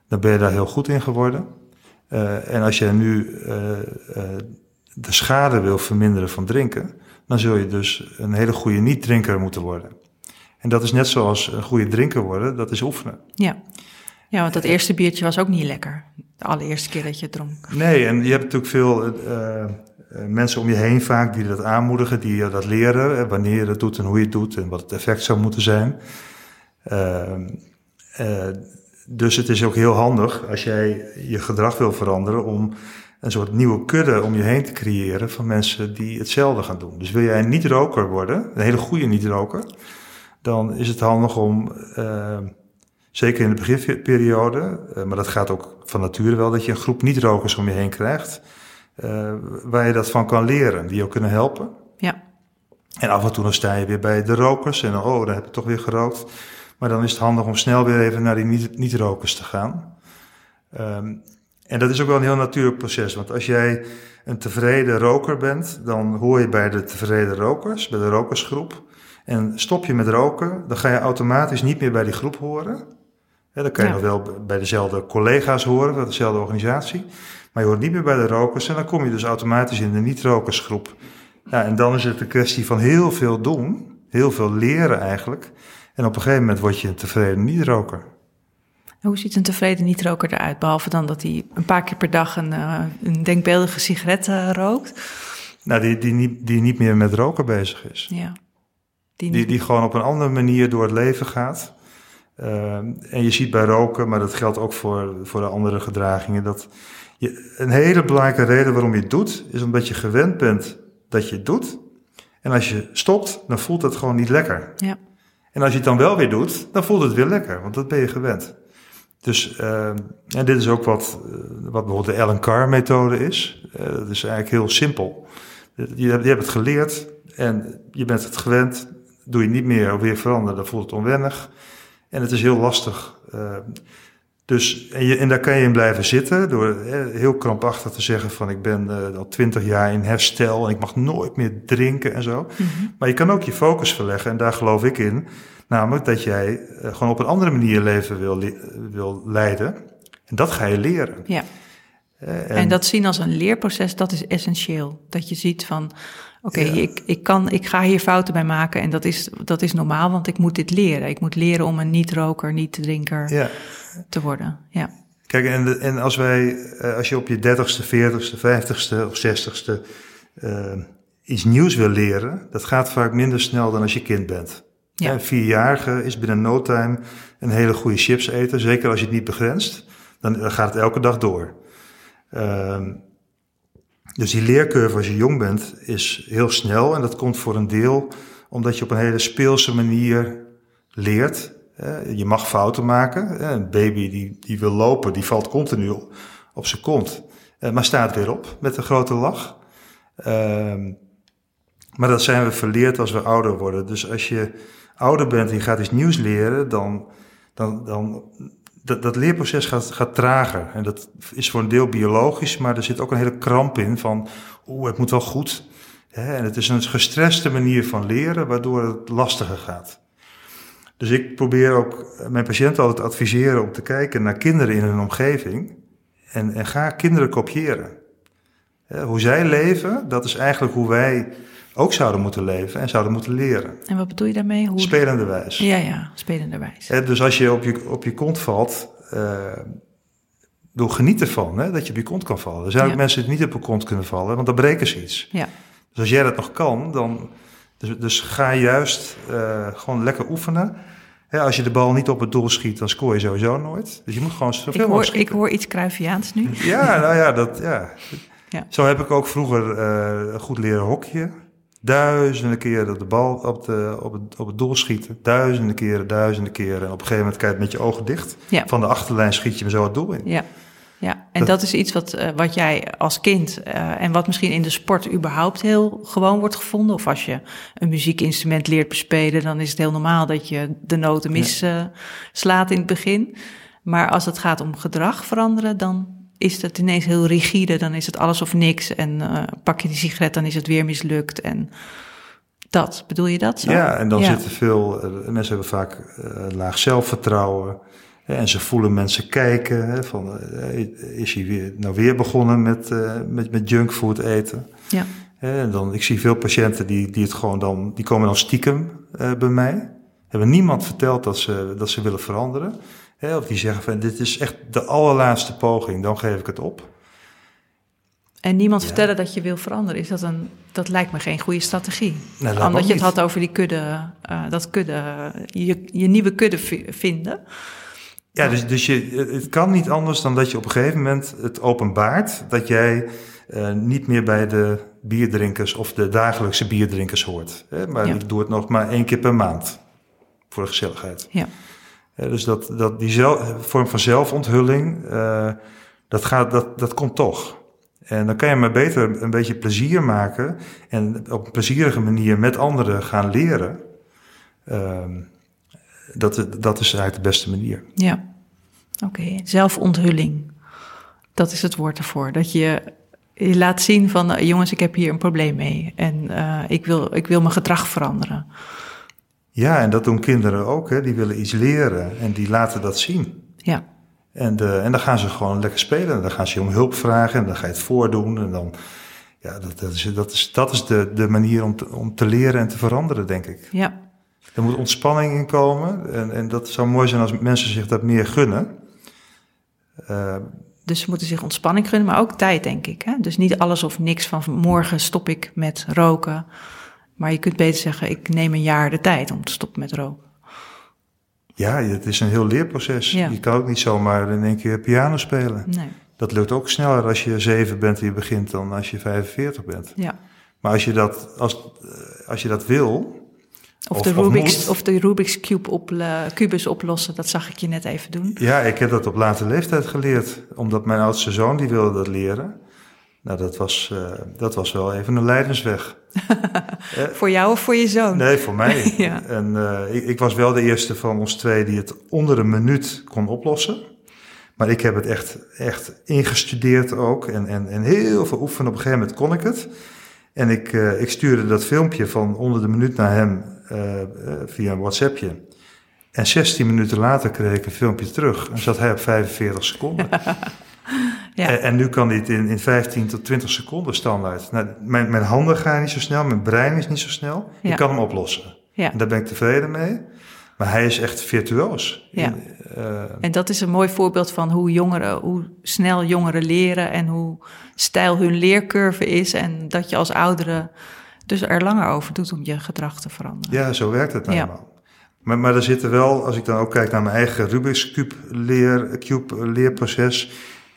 dan ben je daar heel goed in geworden. Eh, en als jij nu eh, eh, de schade wil verminderen van drinken, dan zul je dus een hele goede niet-drinker moeten worden. En dat is net zoals een goede drinker worden, dat is oefenen. Ja. ja, want dat eerste biertje was ook niet lekker. De allereerste keer dat je het dronk. Nee, en je hebt natuurlijk veel eh, eh, mensen om je heen vaak die dat aanmoedigen, die je dat leren, eh, wanneer je dat doet en hoe je het doet en wat het effect zou moeten zijn. Ehm, eh, dus het is ook heel handig als jij je gedrag wil veranderen om een soort nieuwe kudde om je heen te creëren van mensen die hetzelfde gaan doen. Dus wil jij een niet-roker worden, een hele goede niet-roker, dan is het handig om, eh, zeker in de beginperiode, eh, maar dat gaat ook van nature wel, dat je een groep niet-rokers om je heen krijgt, eh, waar je dat van kan leren, die ook kunnen helpen. Ja, En af en toe dan sta je weer bij de rokers en dan, oh, dan heb je toch weer gerookt. Maar dan is het handig om snel weer even naar die niet- niet-rokers te gaan. Ehm, en dat is ook wel een heel natuurlijk proces. Want als jij een tevreden roker bent, dan hoor je bij de tevreden rokers, bij de rokersgroep. En stop je met roken, dan ga je automatisch niet meer bij die groep horen. Dan kan je Ja. nog wel bij dezelfde collega's horen, bij dezelfde organisatie. Maar je hoort niet meer bij de rokers en dan kom je dus automatisch in de niet-rokersgroep. Ja, en dan is het een kwestie van heel veel doen, heel veel leren eigenlijk. En op een gegeven moment word je een tevreden niet-roker. hoe ziet een tevreden niet-roker eruit? Behalve dan dat hij een paar keer per dag een, eh, een denkbeeldige sigaret eh, rookt. Nou, die, die, niet, die niet meer met roken bezig is. Ja. Die, die gewoon op een andere manier door het leven gaat. Ehm, en je ziet bij roken, maar dat geldt ook voor, voor de andere gedragingen, dat je, een hele belangrijke reden waarom je het doet, is omdat je gewend bent dat je het doet. En als je stopt, dan voelt het gewoon niet lekker. ja. En als je het dan wel weer doet, dan voelt het weer lekker, want dat ben je gewend. Dus uh, en dit is ook wat, uh, wat bijvoorbeeld de Ellen Carr methode is. Uh, dat is eigenlijk heel simpel. Je hebt, je hebt het geleerd en je bent het gewend. Doe je niet meer of weer veranderen, dan voelt het onwennig. En het is heel lastig. Uh, dus, en, je, en daar kan je in blijven zitten door heel krampachtig te zeggen van ik ben uh, al twintig jaar in herstel en ik mag nooit meer drinken en zo. Mm-hmm. Maar je kan ook je focus verleggen en daar geloof ik in. Namelijk dat jij uh, gewoon op een andere manier leven wil, wil leiden. En dat ga je leren. Ja. Uh, en, en, dat zien als een leerproces, dat is essentieel. Dat je ziet van, oké, okay, ja. ik, ik, kan, ik ga hier fouten bij maken en dat is, dat is normaal, want ik moet dit leren. Ik moet leren om een niet-roker, niet-drinker ja. te worden. Ja. Kijk, en, en als wij, uh, als je op je dertigste, veertigste, vijftigste of zestigste uh, iets nieuws wil leren, dat gaat vaak minder snel dan als je kind bent. Ja. Een vierjarige is binnen no time een hele goede chips eten. Zeker als je het niet begrenst. Dan gaat het elke dag door. Uh, dus die leercurve als je jong bent is heel snel. En dat komt voor een deel omdat je op een hele speelse manier leert. Uh, je mag fouten maken. Een baby die, die wil lopen, die valt continu op zijn kont. Uh, maar staat weer op met een grote lach. Ehm, maar dat zijn we verleerd als we ouder worden. Dus als je ouder bent en je gaat iets nieuws leren, dan, dan, dan dat, dat leerproces gaat, gaat trager. En dat is voor een deel biologisch, maar er zit ook een hele kramp in van, oeh, het moet wel goed. Hè? En het is een gestreste manier van leren, waardoor het lastiger gaat. Dus ik probeer ook mijn patiënten altijd adviseren om te kijken naar kinderen in hun omgeving. En, en ga kinderen kopiëren. Hoe zij leven, dat is eigenlijk hoe wij ook zouden moeten leven en zouden moeten leren. En wat bedoel je daarmee? Hoe... Spelende wijs. Ja, ja, spelende wijs. Dus als je op je, op je kont valt, uh, doe geniet ervan hè, dat je op je kont kan vallen. Er zijn ook mensen die niet op hun kont kunnen vallen, want dan breken ze iets. Ja. Dus als jij dat nog kan, dan. Dus, dus ga juist uh, gewoon lekker oefenen. als je de bal niet op het doel schiet, dan scoor je sowieso nooit. Dus je moet gewoon zoveel ik hoor, mogelijk Ik hoor iets Cruyffiaans nu. Ja, nou ja, dat, ja. ja. Zo heb ik ook vroeger uh, goed leren hockeyen. Duizenden keren de bal op, de, op, het, op het doel schieten. Duizenden keren, duizenden keren. En op een gegeven moment kijk je met je ogen dicht. Ja. Van de achterlijn schiet je me zo het doel in. Ja. Ja, en dat, is iets wat, uh, wat jij als kind uh, en wat misschien in de sport überhaupt heel gewoon wordt gevonden. Of als je een muziekinstrument leert bespelen, dan is het heel normaal dat je de noten misslaat ja. uh, in het begin. Maar als het gaat om gedrag veranderen, dan is het ineens heel rigide. Dan is het alles of niks. En uh, pak je die sigaret, dan is het weer mislukt. En dat, bedoel je dat zo? Ja, en dan ja. zitten veel... Uh, mensen hebben vaak uh, laag zelfvertrouwen. Hè, en ze voelen mensen kijken. Hè, van, is hij weer, nou weer begonnen met, met, met junkfood eten? Ja. En dan, ik zie veel patiënten die, die het gewoon dan... Die komen dan stiekem bij mij. Hebben niemand verteld dat ze, dat ze willen veranderen. Hè, of die zeggen van dit is echt de allerlaatste poging, dan geef ik het op. En niemand ja. vertellen dat je wil veranderen, is dat een, dat lijkt me geen goede strategie. Omdat je het had over die kudde, uh, dat kudde, je, je nieuwe kudde vinden. Ja, dus, dus je, het kan niet anders dan dat je op een gegeven moment het openbaart dat jij uh, niet meer bij de bierdrinkers of de dagelijkse bierdrinkers hoort. Hè? Maar ja. doe het nog maar één keer per maand voor de gezelligheid. Ja. Dus dat, dat, die zelf, vorm van zelfonthulling, uh, dat, gaat, dat, dat komt toch. En dan kan je maar beter een beetje plezier maken en op een plezierige manier met anderen gaan leren. Uh, dat, dat is eigenlijk de beste manier. Ja, oké. Zelfonthulling, dat is het woord ervoor. Dat je, je laat zien van, uh, jongens, ik heb hier een probleem mee en uh, ik, wil, ik wil mijn gedrag veranderen. Ja, en dat doen kinderen ook. Hè. Die willen iets leren en die laten dat zien. Ja. En, de, en dan gaan ze gewoon lekker spelen. En dan gaan ze je om hulp vragen en dan ga je het voordoen. En dan, ja, dat, dat is, dat is, dat is de, de manier om te, om te leren en te veranderen, denk ik. Ja. Er moet ontspanning in komen. En, en dat zou mooi zijn als mensen zich dat meer gunnen. Uh, dus ze moeten zich ontspanning gunnen, maar ook tijd, denk ik. Hè? Dus niet alles of niks van morgen stop ik met roken. Maar je kunt beter zeggen, ik neem een jaar de tijd om te stoppen met roken. Ja, het is een heel leerproces. Ja. Je kan ook niet zomaar in één keer piano spelen. Nee. Dat lukt ook sneller als je zeven bent en je begint dan als je 45 bent. Ja. Maar als je dat, als, als je dat wil... Of, of de Rubik's, of, of de Rubik's Cube op, uh, kubus oplossen, dat zag ik je net even doen. Ja, ik heb dat op late leeftijd geleerd. Omdat mijn oudste zoon, die wilde dat leren. Nou, dat was, uh, dat was wel even een leidensweg. voor jou of voor je zoon? Nee, voor mij. ja. En uh, ik, ik, was wel de eerste van ons twee die het onder een minuut kon oplossen. Maar ik heb het echt, echt ingestudeerd ook. En, en, en heel veel oefenen. Op een gegeven moment kon ik het. En ik, uh, ik stuurde dat filmpje van onder de minuut naar hem via een WhatsAppje. En 16 minuten later kreeg ik een filmpje terug. En zat hij op 45 seconden. Ja. En, en, nu kan dit in, in 15 tot 20 seconden standaard. Nou, mijn, mijn handen gaan niet zo snel, mijn brein is niet zo snel. Ja. Ik kan hem oplossen. Ja. En daar ben ik tevreden mee. Maar hij is echt virtuoos. Ja. In, uh, en dat is een mooi voorbeeld van hoe jongeren, hoe snel jongeren leren en hoe stijl hun leercurve is. En dat je als oudere dus er langer over doet om je gedrag te veranderen. Ja, zo werkt het nou helemaal. Maar, maar er zitten wel, als ik dan ook kijk naar mijn eigen Rubik's Cube, leer, Cube leerproces.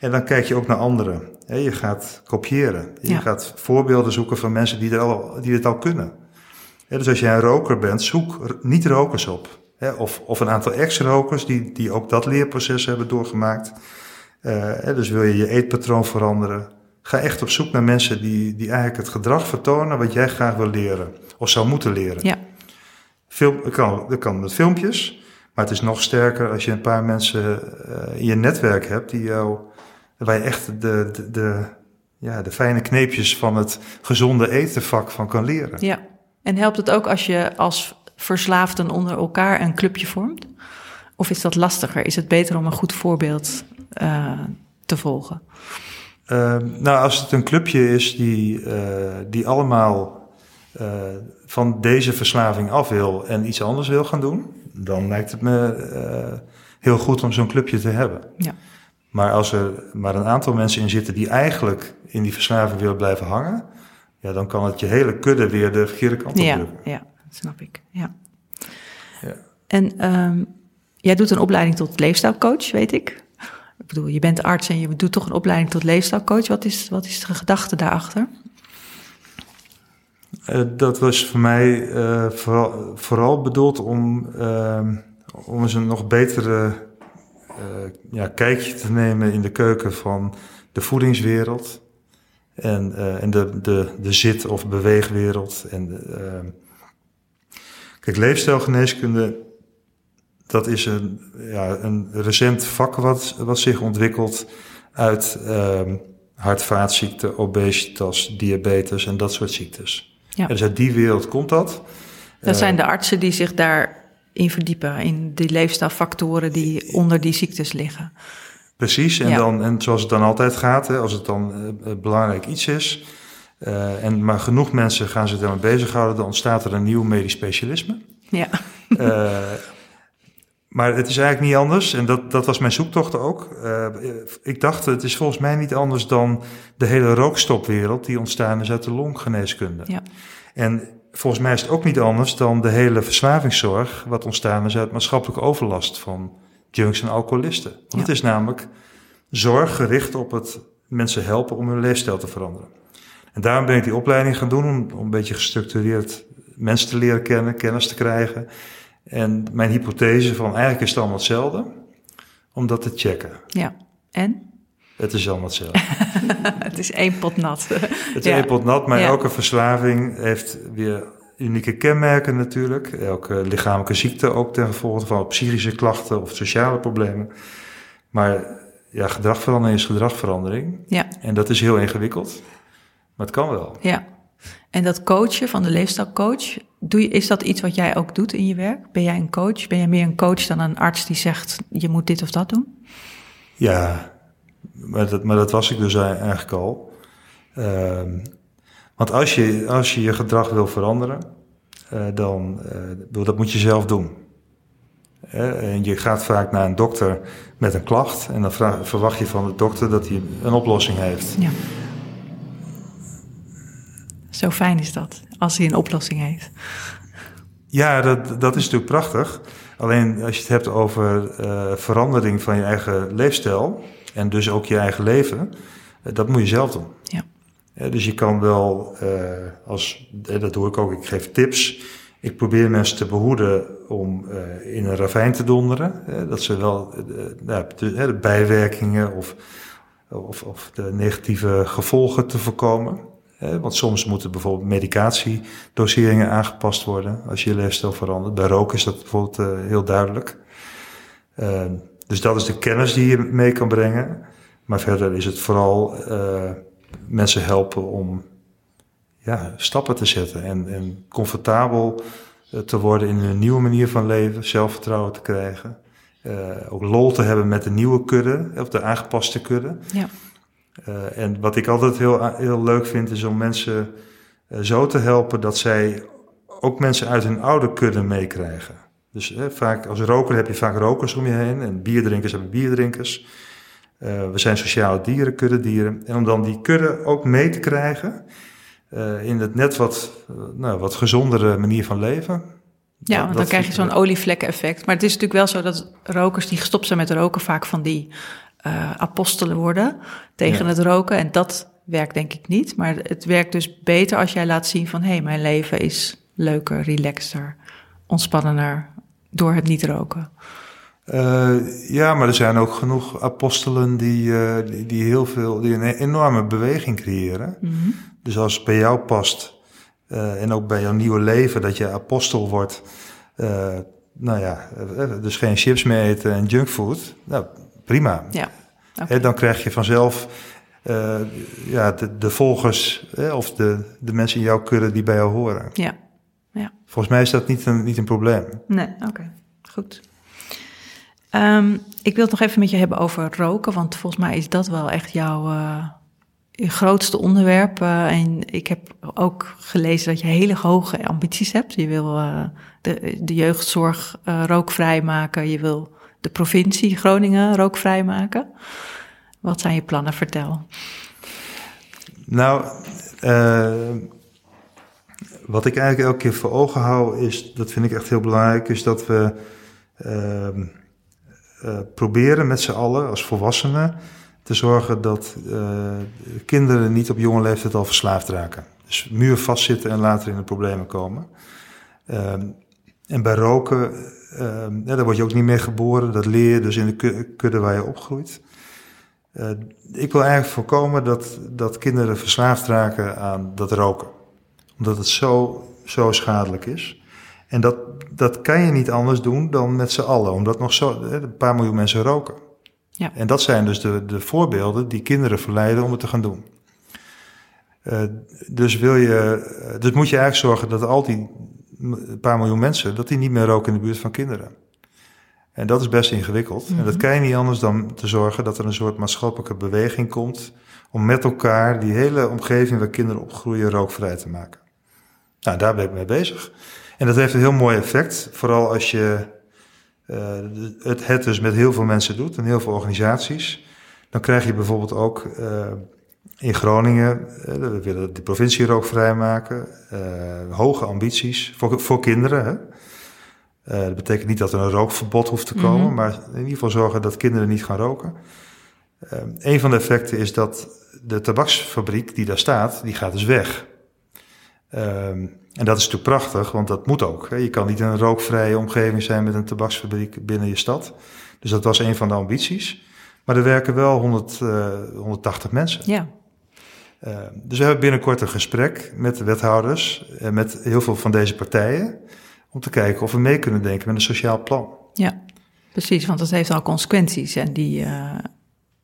En dan kijk je ook naar anderen. Je gaat kopiëren. Je Ja. gaat voorbeelden zoeken van mensen die, er al, die dit al kunnen. Dus als jij een roker bent, zoek niet-rokers op. Of, of een aantal ex-rokers die, die ook dat leerproces hebben doorgemaakt. Uh, dus wil je je eetpatroon veranderen, ga echt op zoek naar mensen die, die eigenlijk het gedrag vertonen wat jij graag wil leren. Of zou moeten leren. Ja. Film, dat, kan, dat kan met filmpjes, Maar het is nog sterker als je een paar mensen uh, in je netwerk hebt die jou, waar je echt de, de, de, ja, de fijne kneepjes van het gezonde etenvak van kan leren. Ja, en helpt het ook als je als verslaafden onder elkaar een clubje vormt? Of is dat lastiger? Is het beter om een goed voorbeeld uh, te volgen? Uh, nou, als het een clubje is die, uh, die allemaal uh, van deze verslaving af wil en iets anders wil gaan doen, dan lijkt het me heel goed om zo'n clubje te hebben. Ja. Maar als er maar een aantal mensen in zitten die eigenlijk in die verslaving willen blijven hangen, ja, dan kan het je hele kudde weer de verkeerde kant op ja, drukken. Ja, dat snap ik. Ja. Ja. En um, jij doet een opleiding tot leefstijlcoach, weet ik. Ik bedoel, je bent arts en je doet toch een opleiding tot leefstijlcoach. Wat is, wat is de gedachte daarachter? Uh, dat was voor mij uh, vooral, vooral, bedoeld om, uh, om eens een nog betere ja, kijkje te nemen in de keuken van de voedingswereld. En, en de, de, de zit- of beweegwereld. En de, kijk, leefstijlgeneeskunde dat is een, ja, een recent vak wat, wat zich ontwikkelt uit um, hart-vaatziekten, obesitas, diabetes en dat soort ziektes. Ja. Dus uit die wereld komt dat. Dat zijn de artsen die zich daarin verdiepen, in die leefstijlfactoren die onder die ziektes liggen. Precies, en, Ja. dan, en zoals het dan altijd gaat, hè, als het dan uh, belangrijk iets is, uh, en maar genoeg mensen gaan zich daarmee bezighouden, dan ontstaat er een nieuw medisch specialisme. Ja, Uh, maar het is eigenlijk niet anders. En dat, dat was mijn zoektocht ook. Ik dacht, het is volgens mij niet anders dan de hele rookstopwereld die ontstaan is uit de longgeneeskunde. ja, En volgens mij is het ook niet anders dan de hele verslavingszorg, wat ontstaan is uit maatschappelijke overlast van junks en alcoholisten. Want Ja. het is namelijk zorg gericht op het mensen helpen om hun leefstijl te veranderen. En daarom ben ik die opleiding gaan doen om, om een beetje gestructureerd mensen te leren kennen, kennis te krijgen. En mijn hypothese van eigenlijk is het allemaal hetzelfde, om dat te checken. ja. En? Het is allemaal hetzelfde. Het is één pot nat. Het is Ja. één pot nat, maar Ja. elke verslaving heeft weer unieke kenmerken natuurlijk. Elke lichamelijke ziekte ook ten gevolge van psychische klachten of sociale problemen. Maar ja, gedragverandering is gedragverandering. Ja, En dat is heel ingewikkeld, maar het kan wel. ja. En dat coachen van de leefstijlcoach, doe je, is dat iets wat jij ook doet in je werk? Ben jij een coach? Ben jij meer een coach dan een arts die zegt, je moet dit of dat doen? Ja, maar dat, maar dat was ik dus eigenlijk al. Ehm, want als je, als je je gedrag wil veranderen, eh, dan uh, dat moet je zelf doen. Eh, en je gaat vaak naar een dokter met een klacht en dan vraag, verwacht je van de dokter dat hij een oplossing heeft. Ja. Zo fijn is dat, als hij een oplossing heeft. Ja, dat, dat is natuurlijk prachtig. Alleen als je het hebt over uh, verandering van je eigen leefstijl en dus ook je eigen leven, uh, dat moet je zelf doen. Ja. Dus je kan wel, als, dat doe ik ook, ik geef tips. Ik probeer mensen te behoeden om in een ravijn te donderen. dat ze wel nou, de, bijwerkingen of, of, of de negatieve gevolgen te voorkomen. Want soms moeten bijvoorbeeld medicatiedoseringen aangepast worden als je je leefstijl verandert. Bij roken is dat bijvoorbeeld heel duidelijk. Dus dat is de kennis die je mee kan brengen. Maar verder is het vooral uh, mensen helpen om ja, stappen te zetten en, en comfortabel te worden in een nieuwe manier van leven, zelfvertrouwen te krijgen. ook lol te hebben met de nieuwe kudde, of de aangepaste kudde. Ja. Uh, en wat ik altijd heel, heel leuk vind, is om mensen zo te helpen dat zij ook mensen uit hun oude kudde meekrijgen. Dus uh, vaak als roker heb je vaak rokers om je heen en bierdrinkers hebben bierdrinkers. we zijn sociale dieren, kuddedieren. En om dan die kudde ook mee te krijgen in het net wat, nou, wat gezondere manier van leven. Ja, want dan krijg je zo'n olievlekken-effect. Maar het is natuurlijk wel zo dat rokers die gestopt zijn met roken vaak van die apostelen worden tegen ja. het roken. En dat werkt denk ik niet. Maar het werkt dus beter als jij laat zien van... hé, hey, mijn leven is leuker, relaxter, ontspannender door het niet roken. Uh, ja, maar er zijn ook genoeg apostelen die, uh, die, die, heel veel, die een enorme beweging creëren. Mhm. Mm -hmm. Dus als het bij jou past uh, en ook bij jouw nieuwe leven dat je apostel wordt, nou ja, dus geen chips meer eten en junkfood. Nou, prima. Ja. Okay. dan krijg je vanzelf ja, de, de volgers of de, de mensen in jouw kudde die bij jou horen. Ja. Volgens mij is dat niet een, niet een probleem. Nee, oké. Goed. Um, ik wil het nog even met je hebben over roken, want volgens mij is dat wel echt jouw uh, grootste onderwerp. Uh, en ik heb ook gelezen dat je hele hoge ambities hebt. Je wil uh, de, de jeugdzorg rookvrij maken. Je wil de provincie Groningen rookvrij maken. Wat zijn je plannen? Vertel. Nou, wat ik eigenlijk elke keer voor ogen hou, is, dat vind ik echt heel belangrijk, is dat we ehm, uh, proberen met z'n allen als volwassenen te zorgen dat uh, kinderen niet op jonge leeftijd al verslaafd raken. Dus muur vastzitten en later in de problemen komen. Uh, en bij roken, ehm, ja, daar word je ook niet mee geboren. Dat leer je dus in de kudde waar je opgroeit. Uh, ik wil eigenlijk voorkomen dat, dat kinderen verslaafd raken aan dat roken. Omdat het zo, zo schadelijk is. En dat, dat kan je niet anders doen dan met z'n allen, omdat nog zo een paar miljoen mensen roken. Ja. En dat zijn dus de, de voorbeelden die kinderen verleiden om het te gaan doen. Uh, dus, wil je, dus moet je eigenlijk zorgen dat al die paar miljoen mensen, dat die niet meer roken in de buurt van kinderen. En dat is best ingewikkeld. En dat mhm. kan je niet anders dan te zorgen dat er een soort maatschappelijke beweging komt om met elkaar die hele omgeving waar kinderen opgroeien rookvrij te maken. Nou, daar ben ik mee bezig. En dat heeft een heel mooi effect, vooral als je uh, het, het dus met heel veel mensen doet en heel veel organisaties. Dan krijg je bijvoorbeeld ook uh, in Groningen, uh, we willen de provincie rookvrij maken, hoge ambities voor, voor kinderen. Hè? dat betekent niet dat er een rookverbod hoeft te komen, mm -hmm. maar in ieder geval zorgen dat kinderen niet gaan roken. een van de effecten is dat de tabaksfabriek die daar staat, die gaat dus weg. Um, en dat is natuurlijk prachtig, want dat moet ook. Je kan niet een rookvrije omgeving zijn met een tabaksfabriek binnen je stad. Dus dat was een van de ambities. Maar er werken wel 100, uh, 180 mensen. Ja. Uh, dus we hebben binnenkort een gesprek met de wethouders en met heel veel van deze partijen. Om te kijken of we mee kunnen denken met een sociaal plan. Ja, precies, want dat heeft al consequenties. En die, uh,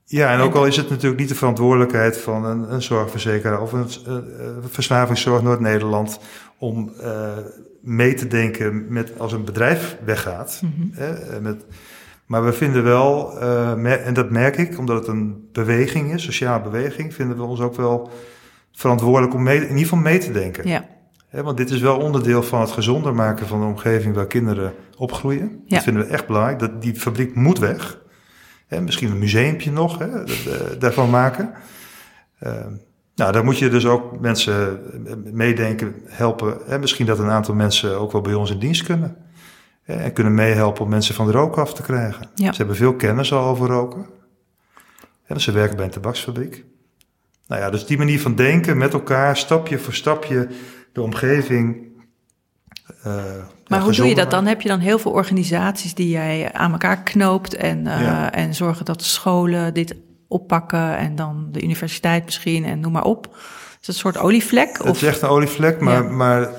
ja, en ook al is het natuurlijk niet de verantwoordelijkheid van een, een zorgverzekeraar of een uh, verslavingszorg Noord-Nederland om uh, mee te denken met als een bedrijf weggaat. Mm -hmm. hè, met, maar we vinden wel, uh, en dat merk ik, omdat het een beweging is, sociale beweging, vinden we ons ook wel verantwoordelijk om mee, in ieder geval mee te denken. Ja. Hè, want dit is wel onderdeel van het gezonder maken van de omgeving waar kinderen opgroeien. Ja. Dat vinden we echt belangrijk. Dat, die fabriek moet weg. Hè, misschien een museumpje nog hè, daarvan maken. Uh, nou, daar moet je dus ook mensen meedenken, helpen. Hè, misschien dat een aantal mensen ook wel bij ons in dienst kunnen. Hè, en kunnen meehelpen om mensen van de rook af te krijgen. Ja. Ze hebben veel kennis al over roken. En ze werken bij een tabaksfabriek. Nou ja, dus die manier van denken met elkaar, stapje voor stapje, de omgeving maar hoe doe je dat dan? Heb je dan heel veel organisaties die jij aan elkaar knoopt en, ja. en zorgen dat de scholen dit oppakken en dan de universiteit misschien en noem maar op? Is het een soort olievlek? Het is echt een olievlek, maar, ja. maar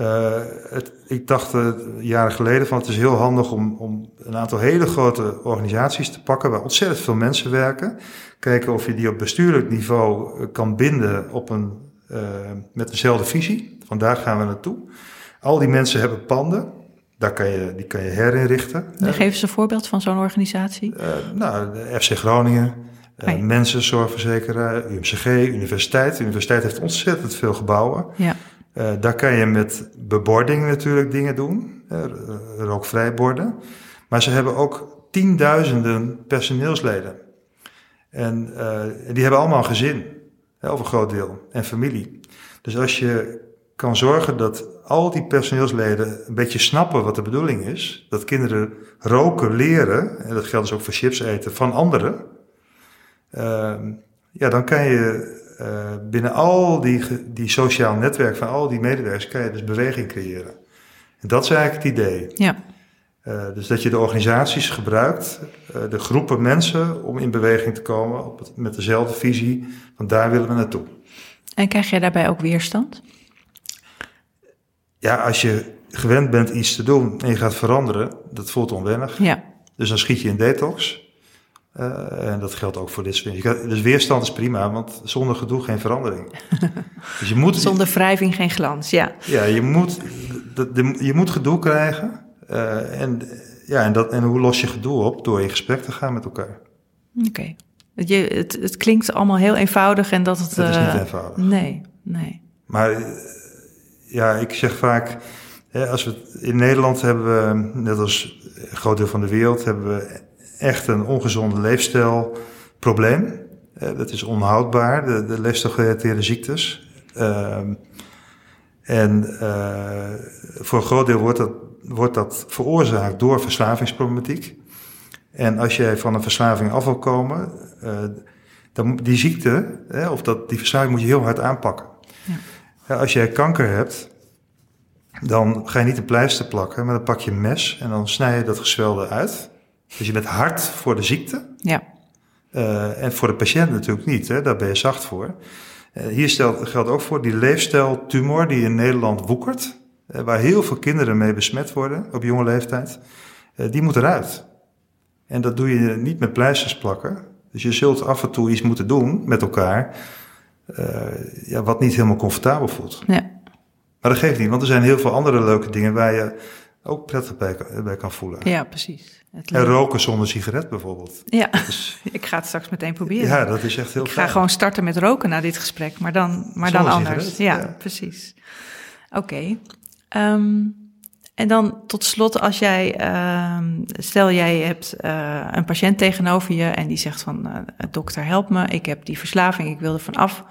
uh, het, ik dacht uh, jaren geleden van het is heel handig om, om een aantal hele grote organisaties te pakken waar ontzettend veel mensen werken. Kijken of je die op bestuurlijk niveau kan binden op een, met dezelfde visie. Vandaar gaan we naartoe. Al die mensen hebben panden. Daar kan je, die kan je herinrichten. Geef eens een voorbeeld van zo'n organisatie. Uh, nou, de FC Groningen, uh. Mensenzorgverzekeraar, UMCG, universiteit. De universiteit heeft ontzettend veel gebouwen. Ja. Uh, daar kan je met bebording natuurlijk dingen doen, rookvrij borden. Maar ze hebben ook tienduizenden personeelsleden. En die hebben allemaal een gezin, of een groot deel, en familie. Dus als je kan zorgen dat al die personeelsleden een beetje snappen wat de bedoeling is. Dat kinderen roken leren, en dat geldt dus ook voor chips eten, van anderen. Uh, ja, dan kan je uh, binnen al die, die sociaal netwerk van al die medewerkers, kan je dus beweging creëren. En dat is eigenlijk het idee. Ja. Uh, dus dat je de organisaties gebruikt, uh, de groepen mensen, om in beweging te komen op het, met dezelfde visie. Want daar willen we naartoe. En krijg jij daarbij ook weerstand? Ja, als je gewend bent iets te doen en je gaat veranderen, dat voelt onwennig. Ja. Dus dan schiet je in detox. Uh, en dat geldt ook voor dit soort Dus weerstand is prima, want zonder gedoe geen verandering. dus je moet, zonder wrijving geen glans, ja. Ja, je moet, de, de, je moet gedoe krijgen. Uh, en, ja, en, dat, en hoe los je gedoe op? Door in gesprek te gaan met elkaar. Oké. Okay. Het, het, het, klinkt allemaal heel eenvoudig en dat het... Het is niet eenvoudig. Nee, nee. Maar ja, ik zeg vaak... als we in Nederland hebben we, net als een groot deel van de wereld... hebben we echt een ongezonde leefstijlprobleem. Uh, dat is onhoudbaar, de, de leefstijlgerelateerde ziektes. Uh, en uh, voor een groot deel wordt dat, wordt dat veroorzaakt door verslavingsproblematiek. En als jij van een verslaving af wil komen, uh, dan die ziekte, hè, of dat, die verslaving moet je heel hard aanpakken. Ja. Ja, als jij kanker hebt, dan ga je niet een pleister plakken, maar dan pak je een mes en dan snij je dat gezwelde uit. Dus je bent hard voor de ziekte. Ja. Uh, en voor de patiënt natuurlijk niet, hè? daar ben je zacht voor. Uh, hier stelt, geldt ook voor die leefstijltumor die in Nederland woekert, uh, waar heel veel kinderen mee besmet worden op jonge leeftijd. die moet eruit. En dat doe je niet met pleisters plakken. Dus je zult af en toe iets moeten doen met elkaar, ja, wat niet helemaal comfortabel voelt. Ja. Maar dat geeft niet, want er zijn heel veel andere leuke dingen waar je ook prettig bij, bij kan voelen. Ja, precies. en roken zonder sigaret bijvoorbeeld. Ja, dus, ik ga het straks meteen proberen. Ja, dat is echt heel Ik ga gewoon starten met roken na dit gesprek, maar dan, maar dan anders. Ja, precies. Oké. Ehm, en dan tot slot, als jij, um, stel jij hebt uh, een patiënt tegenover je en die zegt van, uh, dokter help me, ik heb die verslaving, ik wil er van af.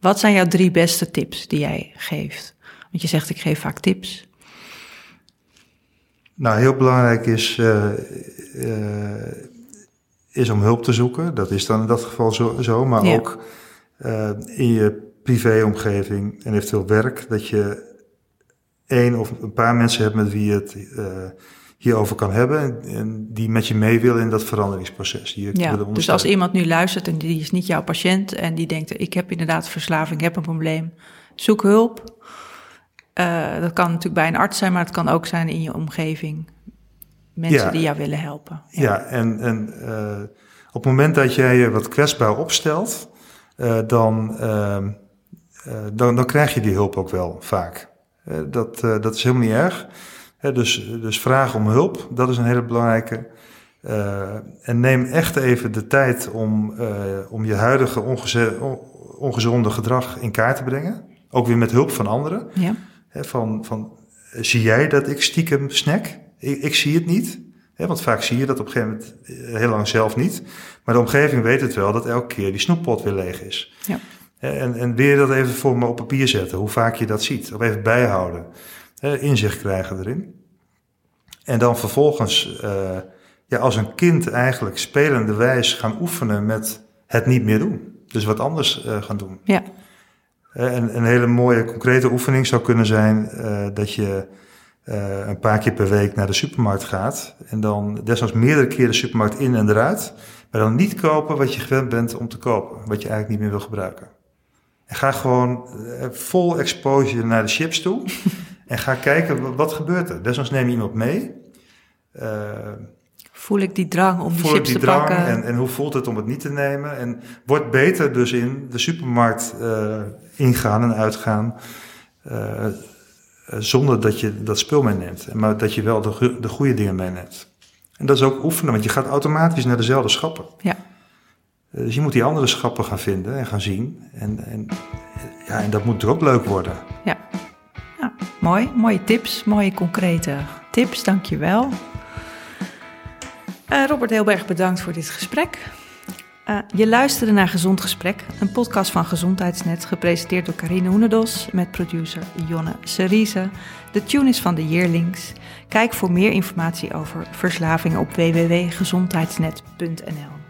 Wat zijn jouw drie beste tips die jij geeft? Want je zegt, ik geef vaak tips. Nou, heel belangrijk is, uh, is om hulp te zoeken. Dat is dan in dat geval zo, zo maar ja. ook in je privéomgeving en eventueel werk, dat je één of een paar mensen hebt met wie je het hierover kan hebben en, en, die met je mee willen in dat veranderingsproces. Die ja, dus als iemand nu luistert en die is niet jouw patiënt en die denkt, ik heb inderdaad verslaving, ik heb een probleem, zoek hulp. Uh, dat kan natuurlijk bij een arts zijn, maar het kan ook zijn in je omgeving. Mensen ja. die jou willen helpen. Ja, ja en, en uh, op het moment dat jij je wat kwetsbaar opstelt, uh, dan, dan, dan krijg je die hulp ook wel vaak. Dat, dat is helemaal niet erg. dus, dus vraag om hulp, dat is een hele belangrijke. en neem echt even de tijd om, om je huidige ongezonde gedrag in kaart te brengen. Ook weer met hulp van anderen. Ja van, van, zie jij dat ik stiekem snack? Ik, ik zie het niet. want vaak zie je dat op een gegeven moment eh, heel lang zelf niet. Maar de omgeving weet het wel dat elke keer die snoeppot weer leeg is. Ja. En, en weer dat even voor me op papier zetten, hoe vaak je dat ziet. Of even bijhouden. Inzicht krijgen erin. En dan vervolgens, uh, ja, als een kind eigenlijk spelende wijs gaan oefenen met het niet meer doen. Dus wat anders uh, gaan doen. Ja. Een, een hele mooie concrete oefening zou kunnen zijn uh, dat je een paar keer per week naar de supermarkt gaat. En dan desnoods meerdere keer de supermarkt in en eruit. Maar dan niet kopen wat je gewend bent om te kopen. Wat je eigenlijk niet meer wil gebruiken. En ga gewoon uh, vol exposure naar de chips toe. en ga kijken wat gebeurt er. Desnoods neem je iemand mee. Voel ik die drang om die chips die te drang pakken? En, en hoe voelt het om het niet te nemen? En word beter dus in de supermarkt uh, ingaan en uitgaan. Uh, zonder dat je dat spul meeneemt. Maar dat je wel de, de goede dingen meeneemt. En dat is ook oefenen, want je gaat automatisch naar dezelfde schappen. Ja. Dus je moet die andere schappen gaan vinden en gaan zien. En, en, ja, en dat moet natuurlijk ook leuk worden. Ja. ja, mooi. Mooie tips, mooie concrete tips. Dank je wel. Uh, Robert heel erg bedankt voor dit gesprek. Uh, je luisterde naar Gezond Gesprek, een podcast van Gezondheidsnet, gepresenteerd door Carine Hoenedos met producer Jonne Serize. De tune is van de Yearlings. Kijk voor meer informatie over verslaving op www.gezondheidsnet.nl.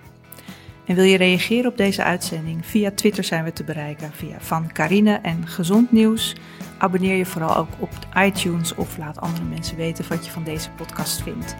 En wil je reageren op deze uitzending? Via Twitter zijn we te bereiken, via Van Carine en Gezond Nieuws. Abonneer je vooral ook op iTunes of laat andere mensen weten wat je van deze podcast vindt.